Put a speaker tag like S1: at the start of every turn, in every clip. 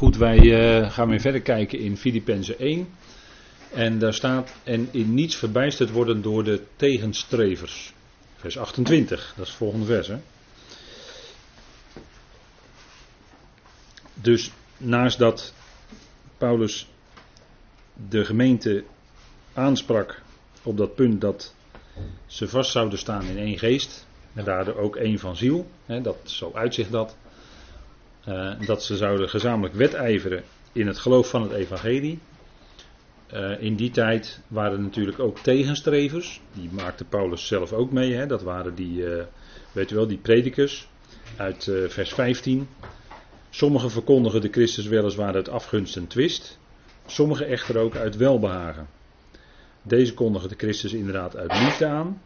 S1: Goed, wij uh, gaan weer verder kijken in Filippenzen 1. En daar staat, en in niets verbijsterd worden door de tegenstrevers. Vers 28, dat is het volgende vers. Hè? Dus naast dat Paulus de gemeente aansprak op dat punt dat ze vast zouden staan in één geest. En daardoor ook één van ziel. Hè, dat, zo uitzicht dat. Uh, dat ze zouden gezamenlijk wedijveren in het geloof van het evangelie. Uh, in die tijd waren er natuurlijk ook tegenstrevers. Die maakte Paulus zelf ook mee. Hè. Dat waren die, uh, weet u wel, die predikers uit vers 15. Sommigen verkondigen de Christus weliswaar uit afgunst en twist. Sommigen echter ook uit welbehagen. Deze kondigen de Christus inderdaad uit liefde aan.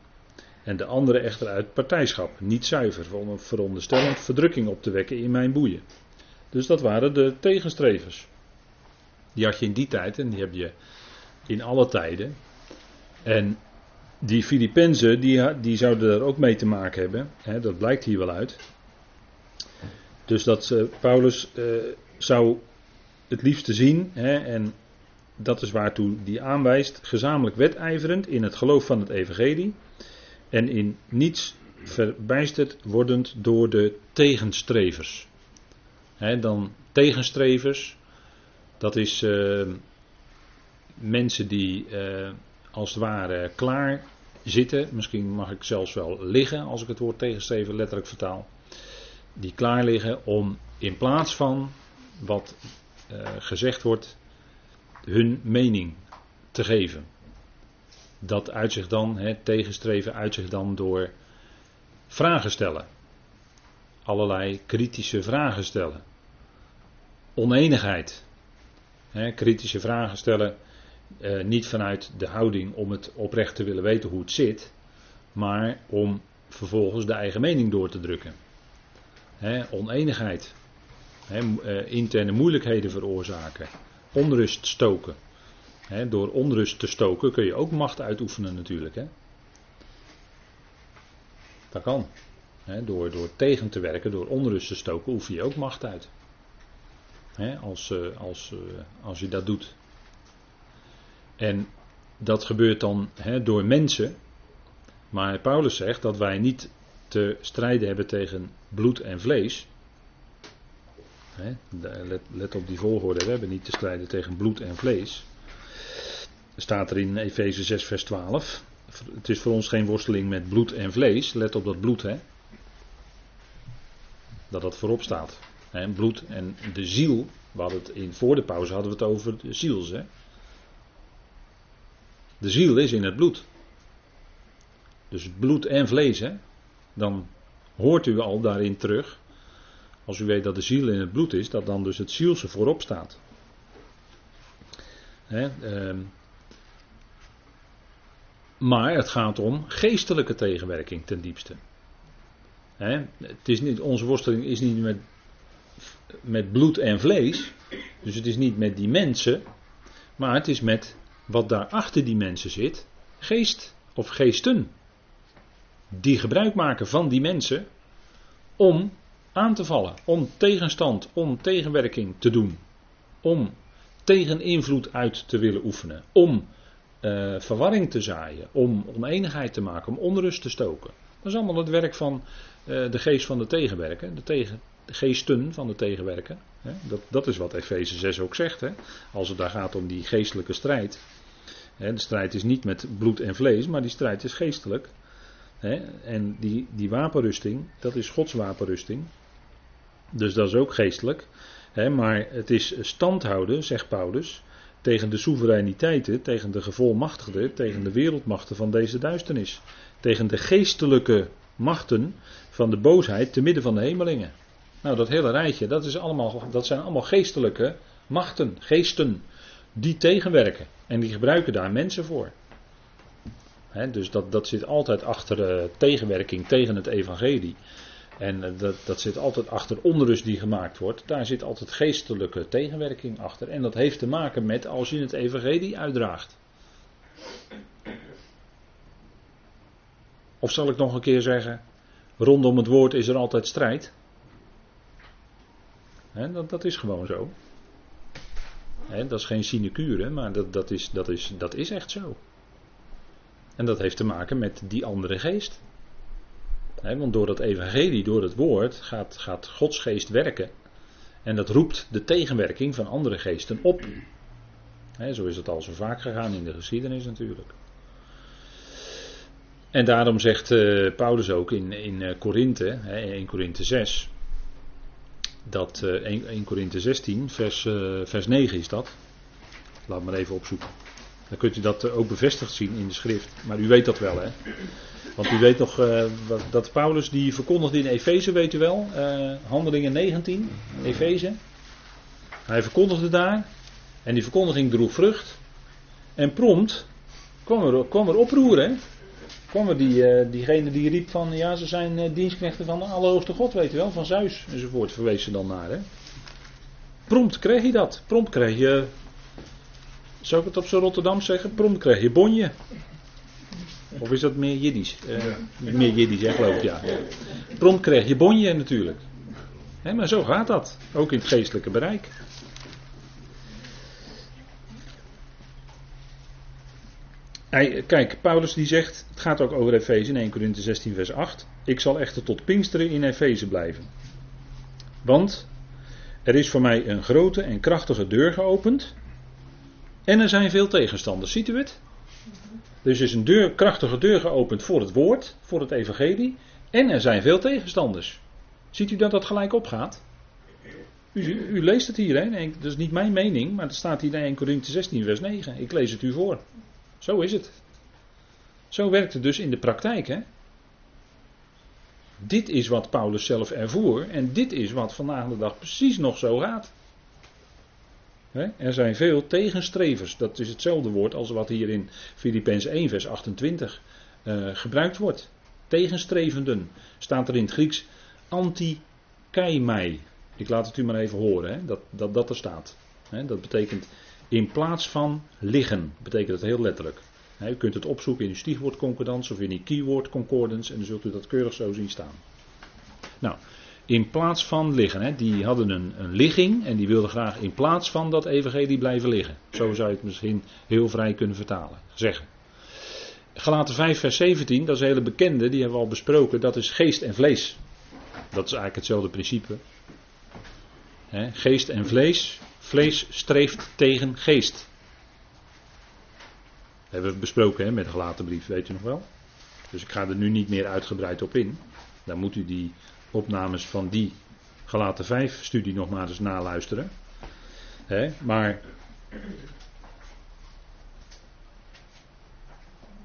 S1: En de andere echter uit partijschap, niet zuiver, veronderstellend verdrukking op te wekken in mijn boeien. Dus dat waren de tegenstrevers. Die had je in die tijd en die heb je in alle tijden. En die Filippenzen, die, die zouden er ook mee te maken hebben. Hè, dat blijkt hier wel uit. Dus dat uh, Paulus uh, zou het liefste zien, hè, en dat is waartoe die aanwijst, gezamenlijk wedijverend in het geloof van het evangelie en in niets verbijsterd wordend door de tegenstrevers. dan tegenstrevers, dat is uh, mensen die uh, als het ware klaar zitten, misschien mag ik zelfs wel liggen als ik het woord tegenstrever letterlijk vertaal, die klaar liggen om in plaats van wat uh, gezegd wordt, hun mening te geven dat uitzicht dan, het tegenstreven uitzicht dan door vragen stellen. Allerlei kritische vragen stellen. Oneenigheid. He, kritische vragen stellen, eh, niet vanuit de houding om het oprecht te willen weten hoe het zit, maar om vervolgens de eigen mening door te drukken. He, oneenigheid. He, uh, interne moeilijkheden veroorzaken. Onrust stoken door onrust te stoken kun je ook macht uitoefenen natuurlijk. Dat kan. door, door tegen te werken, door onrust te stoken, oefen je ook macht uit. als, uh, als, uh, als je dat doet. En dat gebeurt dan door mensen. Maar Paulus zegt dat wij niet te strijden hebben tegen bloed en vlees. let, let op die volgorde. We hebben niet te strijden tegen bloed en vlees staat er in Efeze 6, vers 12. Het is voor ons geen worsteling met bloed en vlees. Let op dat bloed, hè. Dat dat voorop staat. Hè, bloed en de ziel. We hadden het in, voor de pauze hadden we het over de ziels, hè. De ziel is in het bloed. Dus bloed en vlees, hè. Dan hoort u al daarin terug. Als u weet dat de ziel in het bloed is, dat dan dus het zielse voorop staat. Hè, eh, maar het gaat om geestelijke tegenwerking ten diepste. het is niet, onze worsteling is niet met, met bloed en vlees. Dus het is niet met die mensen. Maar het is met wat daar achter die mensen zit. Geest of geesten. Die gebruik maken van die mensen. Om aan te vallen. Om tegenstand, om tegenwerking te doen. Om tegen invloed uit te willen oefenen. Om uh, verwarring te zaaien, om oneenigheid te maken, om onrust te stoken. Dat is allemaal het werk van uh, de geest van de tegenwerken, de, tegen, de geesten van de tegenwerken. Hè. Dat, dat is wat Efeze 6 ook zegt. Hè. Als het daar gaat om die geestelijke strijd. Hè, de strijd is niet met bloed en vlees, maar die strijd is geestelijk. Hè. En die, die wapenrusting, dat is Gods wapenrusting. Dus dat is ook geestelijk. Hè, maar het is standhouden, zegt Paulus tegen de soevereiniteiten, tegen de gevolmachtigden, tegen de wereldmachten van deze duisternis. Tegen de geestelijke machten van de boosheid te midden van de hemelingen. Nou, dat hele rijtje, dat, is allemaal, dat zijn allemaal geestelijke machten, geesten, die tegenwerken. En die gebruiken daar mensen voor. dus dat, dat zit altijd achter uh, tegenwerking tegen het evangelie. En eh, dat, dat zit altijd achter onrust die gemaakt wordt. Daar zit altijd geestelijke tegenwerking achter. En dat heeft te maken met als je het evangelie uitdraagt. Of zal ik nog een keer zeggen, rondom het woord is er altijd strijd. dat, dat is gewoon zo. dat is geen sinecure, maar dat, dat, is, dat, is, dat is echt zo. En dat heeft te maken met die andere geest. Want door dat evangelie, door het woord, gaat, gaat Gods geest werken. En dat roept de tegenwerking van andere geesten op. zo is het al zo vaak gegaan in de geschiedenis natuurlijk. En daarom zegt uh, Paulus ook in, in uh, Korinthe, in Korinthe 6, dat uh, 1, 1 Korinthe 16, vers, vers 9 is dat. Laat maar even opzoeken. Dan kunt u dat ook bevestigd zien in de schrift. Maar u weet dat wel, hè? Want u weet nog uh, dat Paulus die verkondigde in Efeze, weet u wel, uh, Handelingen 19, Efeze. Hij verkondigde daar en die verkondiging droeg vrucht. En prompt kwam er, kwam er oproer, hè? Kwam er die, uh, diegene die riep van, ja, ze zijn dienstknechten van de Allerhoogste God, weet u wel, van Zeus enzovoort, verwees ze dan naar, hè? Prompt kreeg je dat. Prompt kreeg je zou ik het op zo'n Rotterdam zeggen? Prompt krijg je bonje. Of is dat meer Jiddisch? Uh, meer Jiddisch, hè, geloof ik, ja. Prompt krijg je bonje natuurlijk. maar zo gaat dat. Ook in het geestelijke bereik. Hij, kijk, Paulus die zegt, het gaat ook over Efeze in 1 Corinthië 16 vers 8. Ik zal echter tot Pinksteren in Efeze blijven. Want er is voor mij een grote en krachtige deur geopend en er zijn veel tegenstanders. Ziet u het? Dus is een deur, krachtige deur geopend voor het woord, voor het evangelie. En er zijn veel tegenstanders. Ziet u dat dat gelijk opgaat? U, u leest het hier, hè? dat is niet mijn mening, maar het staat hier in 1 Corinthië 16, vers 9. Ik lees het u voor. Zo is het. Zo werkt het dus in de praktijk, hè? Dit is wat Paulus zelf ervoer en dit is wat vandaag de dag precies nog zo gaat. Er zijn veel tegenstrevers. Dat is hetzelfde woord als wat hier in Filippenzen 1, vers 28 uh, gebruikt wordt. Tegenstrevenden. Staat er in het Grieks anti-keimai. Ik laat het u maar even horen, hè, dat, dat dat er staat. dat betekent in plaats van liggen. Betekent het heel letterlijk. u kunt het opzoeken in uw stiefwoordconcordance of in uw keyword concordance en dan zult u dat keurig zo zien staan. Nou, in plaats van liggen. Hè. Die hadden een, een ligging en die wilden graag in plaats van dat evangelie blijven liggen. Zo zou je het misschien heel vrij kunnen vertalen, zeggen. Galaten 5 vers 17, dat is een hele bekende, die hebben we al besproken, dat is geest en vlees. Dat is eigenlijk hetzelfde principe. geest en vlees, vlees streeft tegen geest. Dat hebben we besproken hè, met de gelaten brief, weet u nog wel. Dus ik ga er nu niet meer uitgebreid op in. Dan moet u die opnames van die Galaten 5 studie nog maar eens naluisteren. maar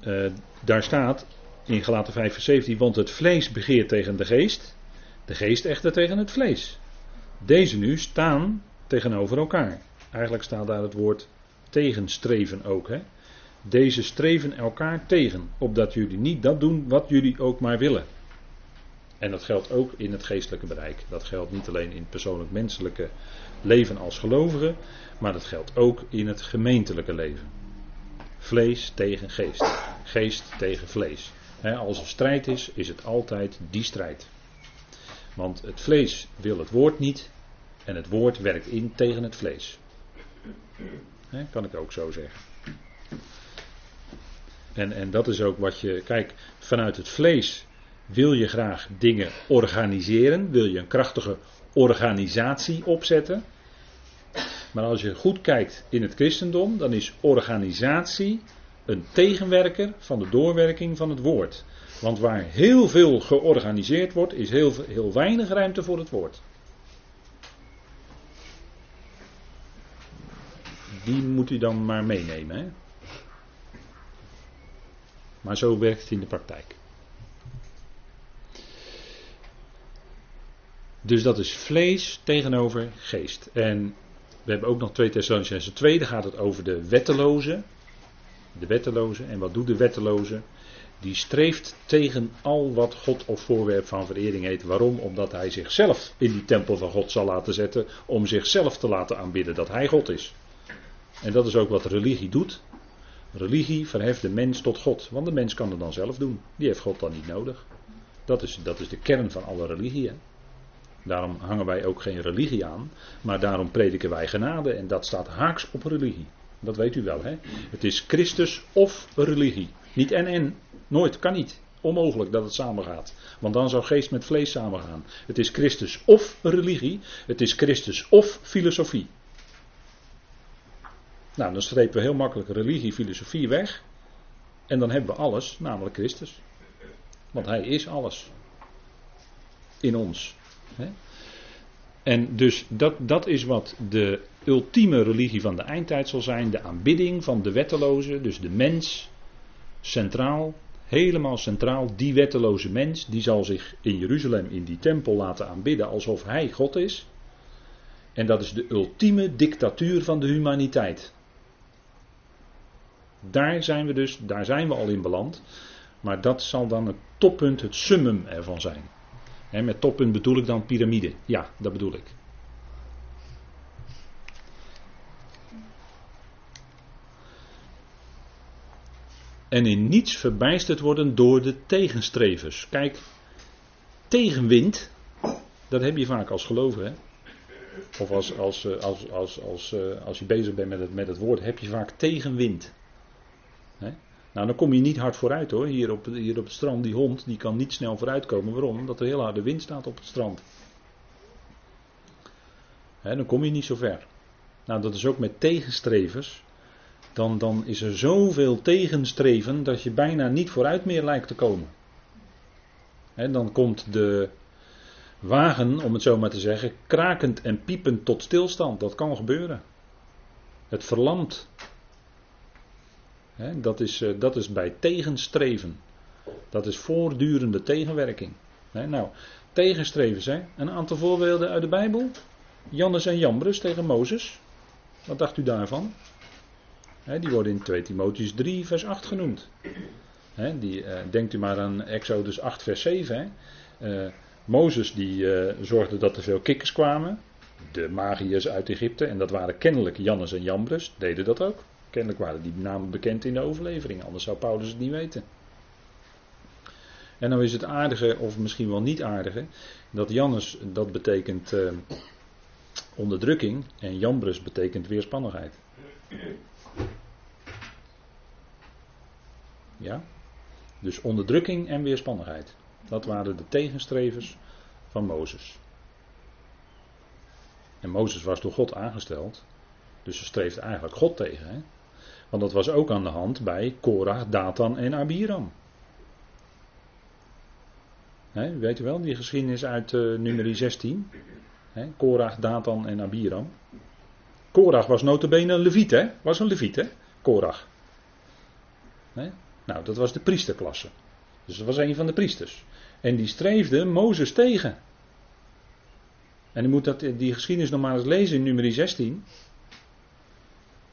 S1: uh, daar staat in Galaten 5 vers 17, want het vlees begeert tegen de geest, de geest echter tegen het vlees. Deze nu staan tegenover elkaar. Eigenlijk staat daar het woord tegenstreven ook. Hè? Deze streven elkaar tegen, opdat jullie niet dat doen wat jullie ook maar willen. En dat geldt ook in het geestelijke bereik. Dat geldt niet alleen in het persoonlijk menselijke leven als gelovige, maar dat geldt ook in het gemeentelijke leven. Vlees tegen geest. Geest tegen vlees. als er strijd is, is het altijd die strijd. Want het vlees wil het woord niet en het woord werkt in tegen het vlees. kan ik ook zo zeggen. En, en dat is ook wat je. Kijk, vanuit het vlees wil je graag dingen organiseren? Wil je een krachtige organisatie opzetten? Maar als je goed kijkt in het christendom, dan is organisatie een tegenwerker van de doorwerking van het woord. Want waar heel veel georganiseerd wordt, is heel, heel weinig ruimte voor het woord. Die moet u dan maar meenemen. Hè? Maar zo werkt het in de praktijk. Dus dat is vlees tegenover geest. En we hebben ook nog 2 Thessalonicense 2, daar gaat het over de wetteloze. De wetteloze. En wat doet de wetteloze? Die streeft tegen al wat God of voorwerp van verering heet. Waarom? Omdat hij zichzelf in die tempel van God zal laten zetten. Om zichzelf te laten aanbidden dat hij God is. En dat is ook wat religie doet. Religie verheft de mens tot God. Want de mens kan het dan zelf doen. Die heeft God dan niet nodig. Dat is, dat is de kern van alle religie. Daarom hangen wij ook geen religie aan, maar daarom prediken wij genade en dat staat haaks op religie. Dat weet u wel, hè? Het is Christus of religie. Niet en en, nooit, kan niet. Onmogelijk dat het samengaat. Want dan zou geest met vlees samengaan. Het is Christus of religie, het is Christus of filosofie. Nou, dan strepen we heel makkelijk religie, filosofie weg. En dan hebben we alles, namelijk Christus. Want Hij is alles. In ons. En dus dat, dat is wat de ultieme religie van de eindtijd zal zijn. De aanbidding van de wetteloze, dus de mens, centraal. Helemaal centraal, die wetteloze mens, die zal zich in Jeruzalem in die tempel laten aanbidden alsof hij God is. En dat is de ultieme dictatuur van de humaniteit. Daar zijn we dus, daar zijn we al in beland. Maar dat zal dan het toppunt, het summum ervan zijn. En met toppunt bedoel ik dan piramide. Ja, dat bedoel ik. En in niets verbijsterd worden door de tegenstrevers. Kijk, tegenwind, dat heb je vaak als gelover. Hè? Of als, als, eh, als, als, als, eh, als je bezig bent met het, met het woord, heb je vaak tegenwind. Hè? Nou, dan kom je niet hard vooruit hoor. Hier op, hier op het strand, die hond, die kan niet snel vooruitkomen. Waarom? Omdat er heel harde wind staat op het strand. Hè, dan kom je niet zo ver. Nou, dat is ook met tegenstrevers. Dan, dan is er zoveel tegenstreven dat je bijna niet vooruit meer lijkt te komen. Hè, dan komt de wagen, om het zo maar te zeggen, krakend en piepend tot stilstand. Dat kan gebeuren. Het verlamt dat, is, eh, dat is bij tegenstreven. Dat is voortdurende tegenwerking. nou, tegenstrevens, hè? een aantal voorbeelden uit de Bijbel. Jannes en Jambres tegen Mozes. Wat dacht u daarvan? die worden in 2 Timotheus 3, vers 8 genoemd. die, uh, denkt u maar aan Exodus 8, vers 7. Uh, Mozes die zorgde dat er veel kikkers kwamen. De magiërs uit Egypte. En dat waren kennelijk Jannes en Jambres. Deden dat ook. Kennelijk waren die namen bekend in de overlevering, anders zou Paulus het niet weten. En dan is het aardige, of misschien wel niet aardige, dat Jannes, dat betekent uh, onderdrukking en Jambres betekent weerspannigheid. Ja? Dus onderdrukking en weerspannigheid. Dat waren de tegenstrevers van Mozes. En Mozes was door God aangesteld. Dus ze streefde eigenlijk God tegen. Hè? Want dat was ook aan de hand bij Korach, Datan en Abiram. Weet u wel, die geschiedenis uit uh, nummer 16. He, Korach, Datan en Abiram. Korach was notabene een leviet, hè? Was een leviet, hè? Korach. Nou, dat was de priesterklasse. Dus dat was een van de priesters. En die streefde Mozes tegen. En u moet dat, die geschiedenis nog eens lezen in nummer 16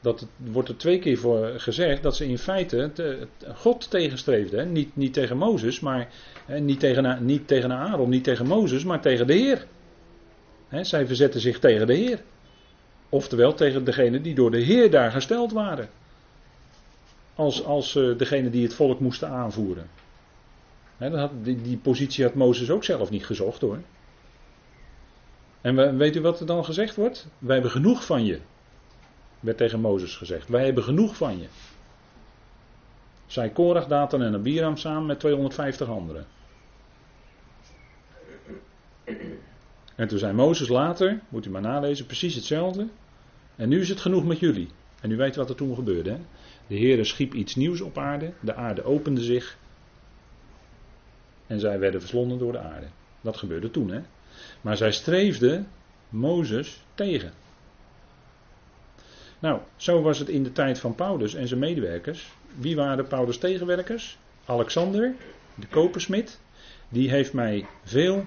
S1: dat het, wordt er twee keer voor gezegd dat ze in feite te, God tegenstreefden. Niet, niet tegen Mozes, maar hè, niet, tegen, niet tegen Aaron, niet tegen Mozes, maar tegen de Heer. Hè, zij verzetten zich tegen de Heer. Oftewel tegen degene die door de Heer daar gesteld waren. Als, als uh, degene die het volk moesten aanvoeren. Hè, dat die positie had Mozes ook zelf niet gezocht hoor. En weet u wat er dan gezegd wordt? Wij hebben genoeg van je werd tegen Mozes gezegd. Wij hebben genoeg van je. Zij Korach, Datan en Abiram samen met 250 anderen. En toen zei Mozes later, moet u maar nalezen, precies hetzelfde. En nu is het genoeg met jullie. En u weet wat er toen gebeurde. Hè? De Heer schiep iets nieuws op aarde. De aarde opende zich. En zij werden verslonden door de aarde. Dat gebeurde toen. Hè? Maar zij streefden Mozes tegen. Nou, zo was het in de tijd van Paulus en zijn medewerkers. Wie waren Paulus' tegenwerkers? Alexander, de kopersmid. Die heeft mij veel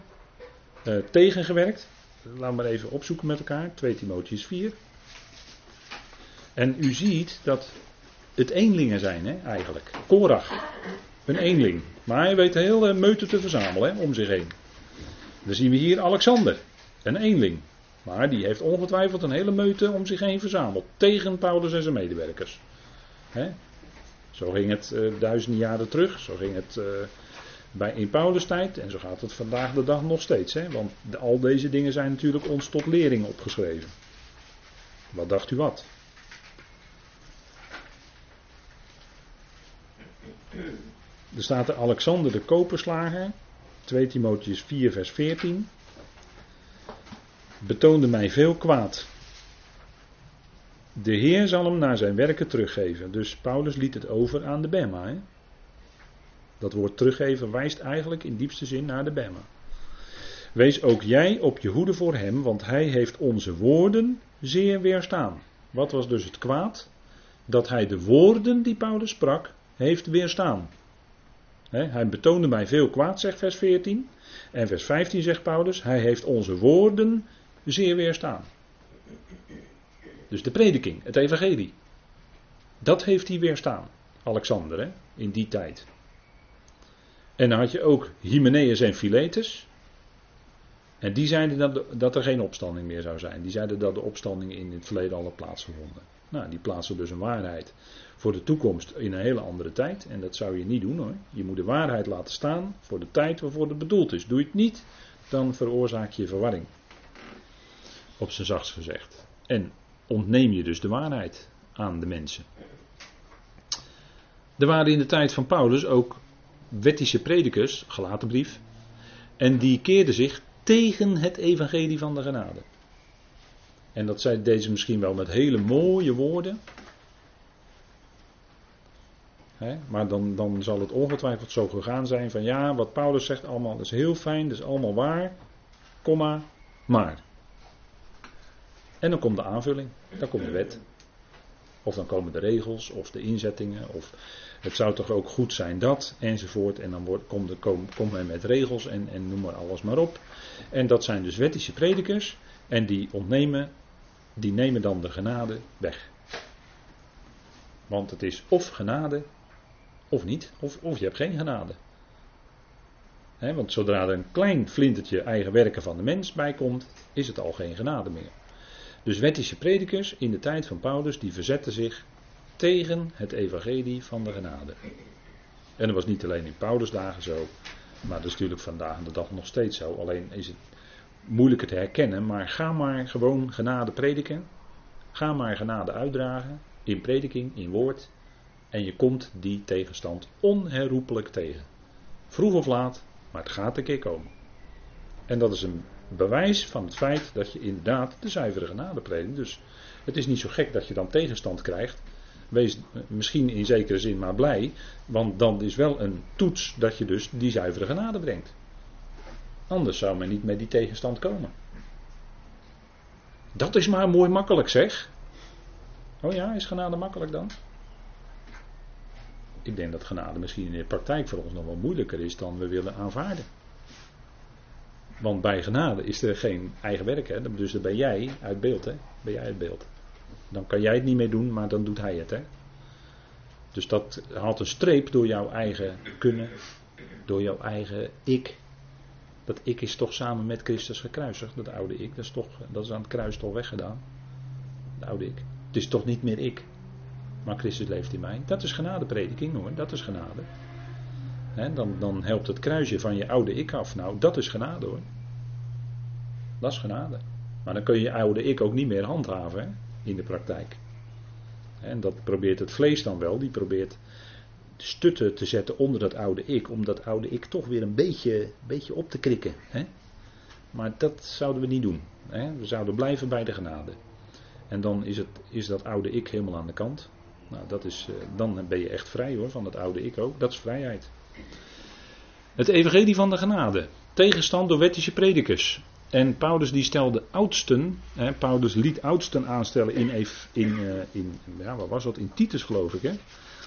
S1: uh, tegengewerkt. Laten we maar even opzoeken met elkaar. 2 Timotheus 4. En u ziet dat het eenlingen zijn, hè, eigenlijk. Korach, een eenling. Maar hij weet heel meute te verzamelen om zich heen. Dan zien we hier Alexander, een eenling. Maar die heeft ongetwijfeld een hele meute om zich heen verzameld. Tegen Paulus en zijn medewerkers. Zo ging het uh, duizenden jaren terug. Zo ging het uh, bij, in Paulus tijd, en zo gaat het vandaag de dag nog steeds, hè, want al deze dingen zijn natuurlijk ons tot lering opgeschreven. Wat dacht u wat? Er staat er Alexander de Koperslager, 2 Timotheus 4 vers 14, betoonde mij veel kwaad. De Heer zal hem naar zijn werken teruggeven. Dus Paulus liet het over aan de Bema. Hè? Dat woord teruggeven wijst eigenlijk in diepste zin naar de Bema. Wees ook jij op je hoede voor hem, want hij heeft onze woorden zeer weerstaan. Wat was dus het kwaad? Dat hij de woorden die Paulus sprak, heeft weerstaan. hij betoonde mij veel kwaad, zegt vers 14. En vers 15 zegt Paulus, hij heeft onze woorden zeer weerstaan. Dus de prediking, het evangelie. Dat heeft hij weerstaan. Alexander, hè, in die tijd. En dan had je ook Hymenaeus en Philetus. En die zeiden dat, dat er geen opstanding meer zou zijn. Die zeiden dat de opstanding in het verleden al had plaatsgevonden. Nou, die plaatsen dus een waarheid voor de toekomst in een hele andere tijd. En dat zou je niet doen hoor. Je moet de waarheid laten staan voor de tijd waarvoor het bedoeld is. Doe je het niet, dan veroorzaak je verwarring. Op zijn zachtst gezegd. En ontneem je dus de waarheid aan de mensen. Er waren in de tijd van Paulus ook wettische predikers, gelaten brief, en die keerden zich tegen het evangelie van de genade. En dat zei deze misschien wel met hele mooie woorden. maar dan, dan zal het ongetwijfeld zo gegaan zijn van ja, wat Paulus zegt allemaal, is heel fijn, dat is allemaal waar, komma, maar. En dan komt de aanvulling, dan komt de wet. Of dan komen de regels, of de inzettingen, of het zou toch ook goed zijn dat, enzovoort. En dan wordt, komt, men met regels en, en noem maar alles maar op. En dat zijn dus wettische predikers, en die ontnemen, die nemen dan de genade weg. Want het is of genade, of niet, of, of je hebt geen genade. want zodra er een klein flintertje eigen werken van de mens bij komt, is het al geen genade meer. Dus wettische predikers in de tijd van Paulus, die verzetten zich tegen het evangelie van de genade. En dat was niet alleen in Paulus dagen zo, maar dat is natuurlijk vandaag de dag nog steeds zo. Alleen is het moeilijker te herkennen, maar ga maar gewoon genade prediken. Ga maar genade uitdragen, in prediking, in woord. En je komt die tegenstand onherroepelijk tegen. Vroeg of laat, maar het gaat een keer komen. En dat is een bewijs van het feit dat je inderdaad de zuivere genade predikt. Dus het is niet zo gek dat je dan tegenstand krijgt. Wees misschien in zekere zin maar blij, want dan is wel een toets dat je dus die zuivere genade brengt. Anders zou men niet met die tegenstand komen. Dat is maar mooi makkelijk zeg. Oh ja, is genade makkelijk dan? Ik denk dat genade misschien in de praktijk voor ons nog wel moeilijker is dan we willen aanvaarden. Want bij genade is er geen eigen werk. Hè? Dus dan ben jij uit beeld. Hè? Ben jij uit beeld. Dan kan jij het niet meer doen, maar dan doet hij het. Hè? Dus dat haalt een streep door jouw eigen kunnen. Door jouw eigen ik. Dat ik is toch samen met Christus gekruisigd. Dat oude ik. Dat is, toch, dat is aan het kruis toch weggedaan. Dat oude ik. Het is toch niet meer ik. Maar Christus leeft in mij. Dat is genadeprediking hoor. Dat is genade dan, dan helpt het kruisje van je oude ik af. Nou, dat is genade hoor. Dat is genade. Maar dan kun je je oude ik ook niet meer handhaven in de praktijk. En dat probeert het vlees dan wel. Die probeert stutten te zetten onder dat oude ik. Om dat oude ik toch weer een beetje, beetje op te krikken. Maar dat zouden we niet doen. We zouden blijven bij de genade. En dan is, het, is dat oude ik helemaal aan de kant. Nou, dat is, eh, dan ben je echt vrij hoor, van dat oude ik ook. Dat is vrijheid. Het evangelie van de genade. Tegenstand door wettische predikers. En Paulus die stelde oudsten, hè, Paulus liet oudsten aanstellen in, in, uh, in, ja, wat was dat, in Titus geloof ik. Hè?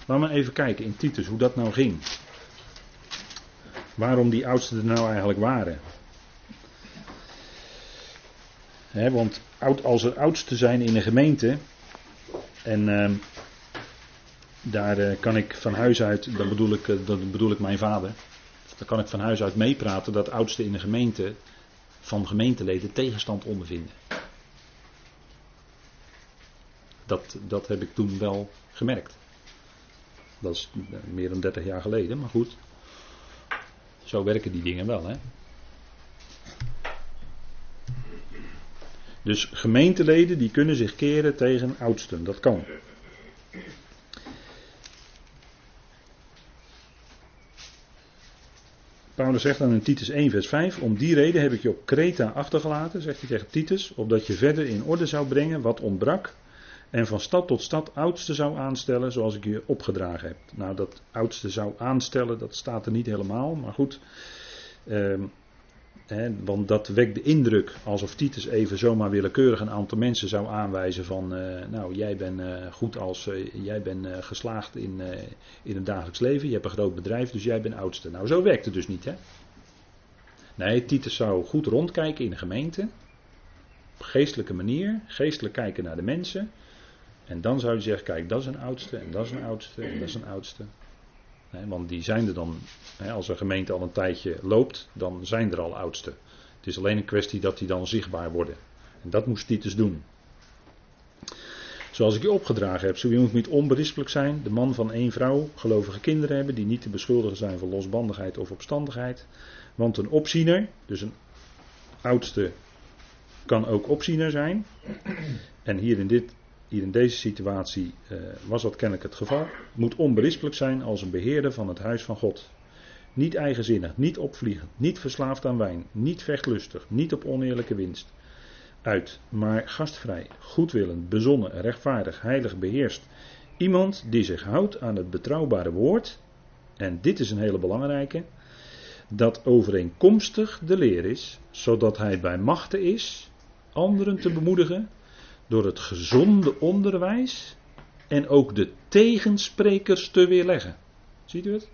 S1: Laten we even kijken in Titus hoe dat nou ging. Waarom die oudsten er nou eigenlijk waren. Hè, want als er oudsten zijn in een gemeente, en uh, daar uh, kan ik van huis uit, dan bedoel ik, uh, dat bedoel ik mijn vader. Dan kan ik van huis uit meepraten dat oudsten in de gemeente van gemeenteleden tegenstand ondervinden. Dat, dat heb ik toen wel gemerkt. Dat is meer dan 30 jaar geleden, maar goed. Zo werken die dingen wel, hè? Dus gemeenteleden die kunnen zich keren tegen oudsten, dat kan. Paulus zegt dan in Titus 1, vers 5: Om die reden heb ik je op Kreta achtergelaten, zegt hij tegen Titus, opdat je verder in orde zou brengen wat ontbrak. En van stad tot stad oudste zou aanstellen, zoals ik je opgedragen heb. Nou, dat oudste zou aanstellen, dat staat er niet helemaal, maar goed. Want dat wekt de indruk alsof Titus even zomaar willekeurig een aantal mensen zou aanwijzen van, uh, nou jij bent uh, goed als, uh, jij bent geslaagd in, in het dagelijks leven, je hebt een groot bedrijf, dus jij bent oudste. Nou zo werkt het dus niet hè. Nee, Titus zou goed rondkijken in de gemeente, op geestelijke manier, geestelijk kijken naar de mensen. En dan zou je zeggen, kijk dat is een oudste en dat is een oudste en dat is een oudste want die zijn er dan, als een gemeente al een tijdje loopt, dan zijn er al oudsten. Het is alleen een kwestie dat die dan zichtbaar worden. En dat moest Titus doen. Zoals ik je opgedragen heb, zo je moet niet onberispelijk zijn, de man van één vrouw, gelovige kinderen hebben, die niet te beschuldigen zijn van losbandigheid of opstandigheid. Want een opziener, dus een oudste, kan ook opziener zijn. En hier in dit hier in deze situatie uh, was dat kennelijk het geval, moet onberispelijk zijn als een beheerder van het huis van God. Niet eigenzinnig, niet opvliegend, niet verslaafd aan wijn, niet vechtlustig, niet op oneerlijke winst uit, maar gastvrij, goedwillend, bezonnen, rechtvaardig, heilig beheerst. Iemand die zich houdt aan het betrouwbare woord, en dit is een hele belangrijke, dat overeenkomstig de leer is, zodat hij bij machten is anderen te bemoedigen door het gezonde onderwijs en ook de tegensprekers te weerleggen. Ziet u het?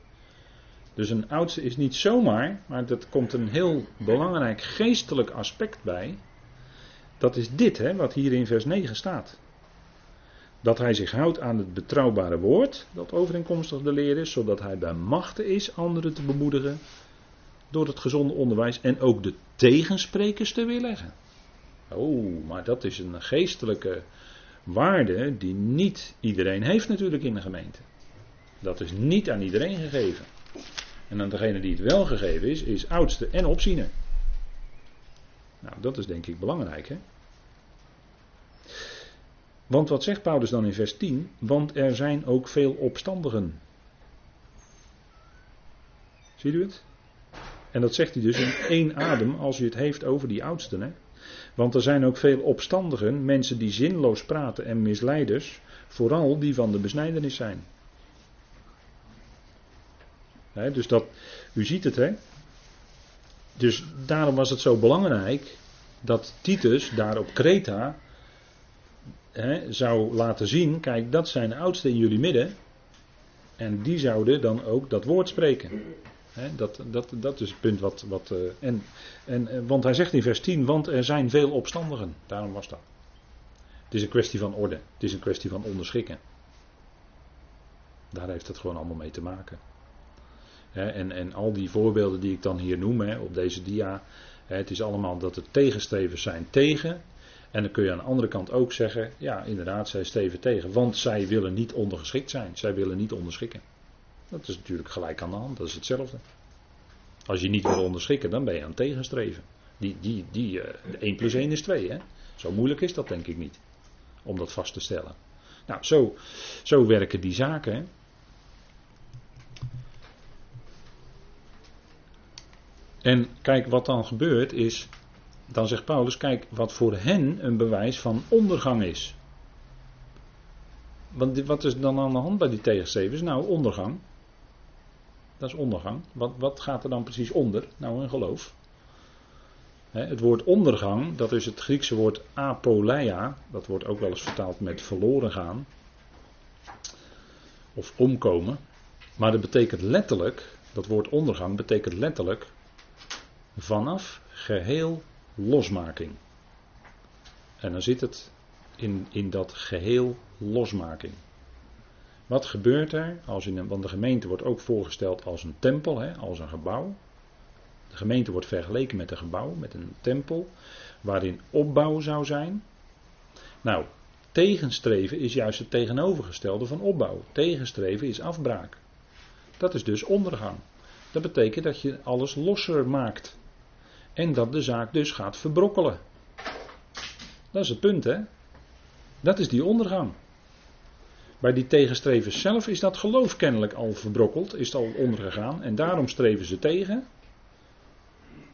S1: Dus een oudste is niet zomaar, maar er komt een heel belangrijk geestelijk aspect bij. Dat is dit, hè, wat hier in vers 9 staat. Dat hij zich houdt aan het betrouwbare woord, dat overeenkomstig de leer is, zodat hij bij machten is anderen te bemoedigen door het gezonde onderwijs en ook de tegensprekers te weerleggen. Oh, maar dat is een geestelijke waarde die niet iedereen heeft natuurlijk in de gemeente. Dat is niet aan iedereen gegeven. En aan degene die het wel gegeven is, is oudste en opziener. Nou, dat is denk ik belangrijk, hè? Want wat zegt Paulus dan in vers 10? Want er zijn ook veel opstandigen. Ziet u het? En dat zegt hij dus in één adem als u het heeft over die oudsten, hè? Want er zijn ook veel opstandigen, mensen die zinloos praten en misleiders, vooral die van de besnijdenis zijn. dus dat, u ziet het hè. Dus daarom was het zo belangrijk dat Titus daar op Kreta zou laten zien, kijk dat zijn de oudsten in jullie midden. En die zouden dan ook dat woord spreken dat, dat, dat is het punt wat. wat uh, en, en, eh, want hij zegt in vers 10: Want er zijn veel opstandigen. Daarom was dat. Het is een kwestie van orde. Het is een kwestie van onderschikken. Daar heeft het gewoon allemaal mee te maken. en, en al die voorbeelden die ik dan hier noem op deze dia. het is allemaal dat er tegenstrevers zijn tegen. En dan kun je aan de andere kant ook zeggen: ja, inderdaad, zij steven tegen. Want zij willen niet ondergeschikt zijn. Zij willen niet onderschikken. Dat is natuurlijk gelijk aan de hand, dat is hetzelfde. Als je niet wil onderschikken, dan ben je aan het tegenstreven. Die, die, die, uh, eh, 1 plus 1 is 2, hè? Zo moeilijk is dat denk ik niet. Om dat vast te stellen. Nou, zo, zo werken die zaken. Hè? En kijk, wat dan gebeurt is. Dan zegt Paulus: kijk, wat voor hen een bewijs van ondergang is. Want wat is dan aan de hand bij die tegenstrevers? Nou, ondergang. Dat is ondergang. Wat, wat gaat er dan precies onder? Nou, een geloof. het woord ondergang, dat is het Griekse woord apoleia. Dat wordt ook wel eens vertaald met verloren gaan. Of omkomen. Maar dat betekent letterlijk, dat woord ondergang betekent letterlijk vanaf geheel losmaking. En dan zit het in, in dat geheel losmaking. Wat gebeurt er als in een, want de gemeente wordt ook voorgesteld als een tempel, hè, als een gebouw. De gemeente wordt vergeleken met een gebouw, met een tempel, waarin opbouw zou zijn. Nou, tegenstreven is juist het tegenovergestelde van opbouw. Tegenstreven is afbraak. Dat is dus ondergang. Dat betekent dat je alles losser maakt. En dat de zaak dus gaat verbrokkelen. Dat is het punt, hè? Dat is die ondergang. Bij die tegenstrevers zelf is dat geloof kennelijk al verbrokkeld, is het al ondergegaan. En daarom streven ze tegen.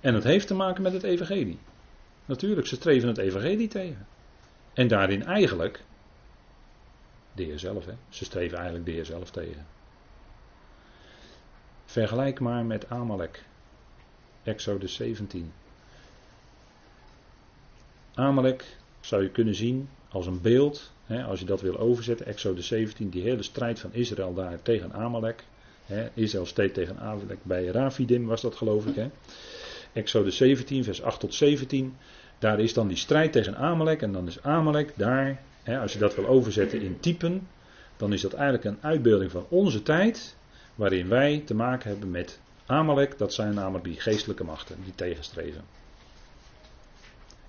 S1: En het heeft te maken met het evangelie. Natuurlijk, ze streven het evangelie tegen. En daarin eigenlijk de Heer zelf, hè? ze streven eigenlijk de Heer zelf tegen. Vergelijk maar met Amalek, Exodus 17. Amalek zou je kunnen zien als een beeld, als je dat wil overzetten, Exodus 17, die hele strijd van Israël daar tegen Amalek. Israël steed tegen Amalek bij Rafidim was dat geloof ik. Hè. Exodus 17, vers 8 tot 17. Daar is dan die strijd tegen Amalek en dan is Amalek daar als je dat wil overzetten in typen, dan is dat eigenlijk een uitbeelding van onze tijd, waarin wij te maken hebben met Amalek, dat zijn namelijk die geestelijke machten die tegenstreven.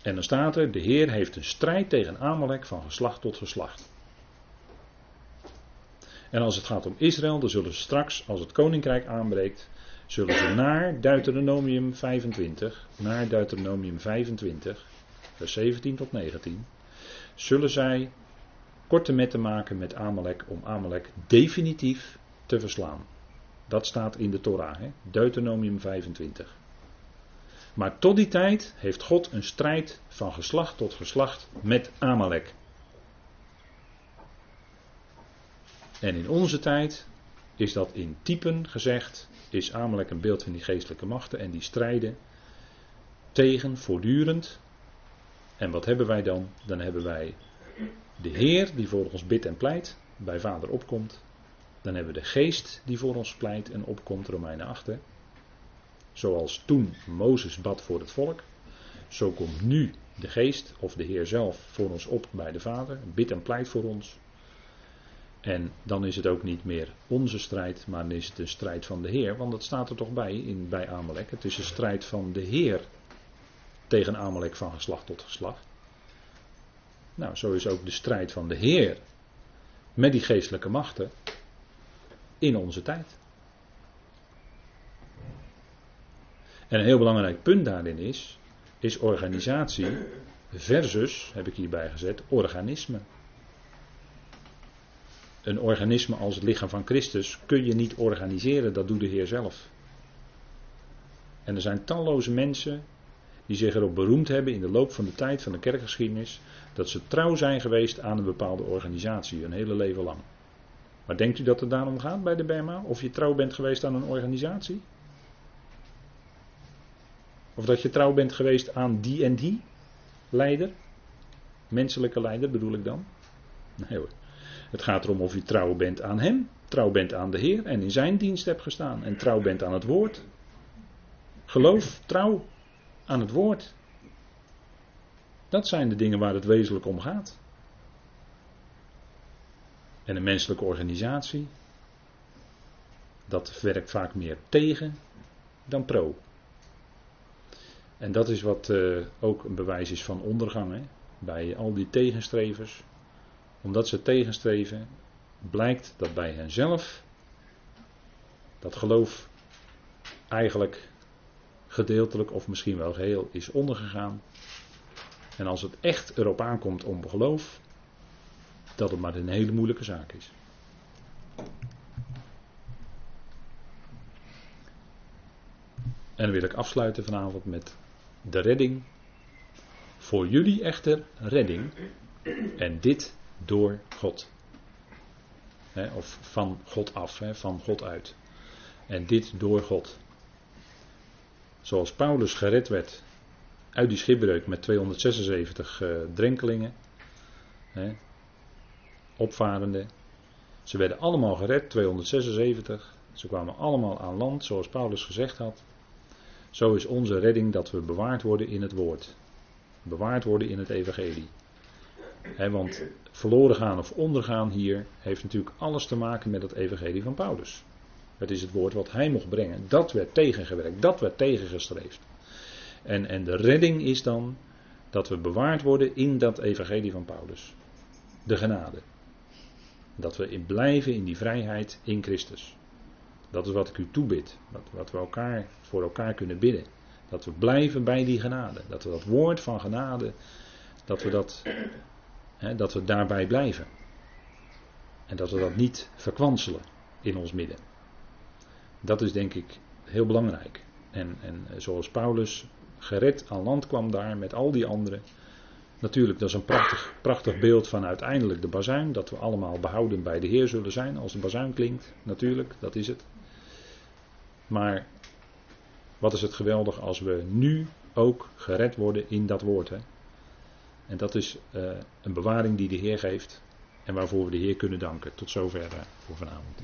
S1: En dan staat er, de Heer heeft een strijd tegen Amalek van geslacht tot geslacht. En als het gaat om Israël, dan zullen ze straks, als het koninkrijk aanbreekt, zullen ze naar Deuteronomium 25, naar Deuteronomium 25, vers 17 tot 19, zullen zij korte metten maken met Amalek om Amalek definitief te verslaan. Dat staat in de Torah, hè? Deuteronomium 25. Maar tot die tijd heeft God een strijd van geslacht tot geslacht met Amalek. En in onze tijd is dat in typen gezegd, is Amalek een beeld van die geestelijke machten en die strijden tegen voortdurend en wat hebben wij dan? Dan hebben wij de Heer die voor ons bidt en pleit, bij Vader opkomt. Dan hebben we de Geest die voor ons pleit en opkomt, Romeinen 8. Zoals toen Mozes bad voor het volk, zo komt nu de Geest of de Heer zelf voor ons op bij de Vader, bidt en pleit voor ons. En dan is het ook niet meer onze strijd, maar dan is het de strijd van de Heer, want dat staat er toch bij in, bij Amalek. Het is een strijd van de Heer tegen Amalek van geslacht tot geslacht. Nou, zo is ook de strijd van de Heer met die geestelijke machten in onze tijd. En een heel belangrijk punt daarin is, is organisatie versus, heb ik hierbij gezet, organisme. Een organisme als het lichaam van Christus kun je niet organiseren, dat doet de Heer zelf. En er zijn talloze mensen die zich erop beroemd hebben in de loop van de tijd van de kerkgeschiedenis dat ze trouw zijn geweest aan een bepaalde organisatie, een hele leven lang. Maar denkt u dat het daarom gaat bij de BEMA? Of je trouw bent geweest aan een organisatie? Of dat je trouw bent geweest aan die en die leider? Menselijke leider bedoel ik dan? Nee hoor. Het gaat erom of je trouw bent aan hem, trouw bent aan de Heer en in zijn dienst hebt gestaan. En trouw bent aan het woord. Geloof, trouw, aan het woord. Dat zijn de dingen waar het wezenlijk om gaat. En een menselijke organisatie, dat werkt vaak meer tegen dan pro. En dat is wat uh, ook een bewijs is van ondergang hè? bij al die tegenstrevers. Omdat ze tegenstreven, blijkt dat bij henzelf dat geloof eigenlijk gedeeltelijk of misschien wel geheel is ondergegaan. En als het echt erop aankomt om geloof, dat het maar een hele moeilijke zaak is. En wil ik afsluiten vanavond met de redding. Voor jullie echter redding. En dit door God. of van God af, van God uit. En dit door God. Zoals Paulus gered werd uit die schipbreuk met 276 uh, eh, drenkelingen, hè, opvarenden. Ze werden allemaal gered, 276. Ze kwamen allemaal aan land, zoals Paulus gezegd had. Zo is onze redding dat we bewaard worden in het woord. Bewaard worden in het evangelie. want verloren gaan of ondergaan hier heeft natuurlijk alles te maken met het evangelie van Paulus. Het is het woord wat hij mocht brengen. Dat werd tegengewerkt, dat werd tegengestreefd. En, en de redding is dan dat we bewaard worden in dat evangelie van Paulus. De genade. Dat we in blijven in die vrijheid in Christus. Dat is wat ik u toebid. Wat, wat we elkaar voor elkaar kunnen bidden. Dat we blijven bij die genade. Dat we dat woord van genade, dat we, dat, hè, dat we daarbij blijven. En dat we dat niet verkwanselen in ons midden. Dat is denk ik heel belangrijk. En, en zoals Paulus gered aan land kwam daar met al die anderen. Natuurlijk, dat is een prachtig, prachtig beeld van uiteindelijk de bazuin. Dat we allemaal behouden bij de Heer zullen zijn als de bazuin klinkt. Natuurlijk, dat is het. Maar wat is het geweldig als we nu ook gered worden in dat woord. Hè? En dat is uh, een bewaring die de Heer geeft en waarvoor we de Heer kunnen danken. Tot zover uh, voor vanavond.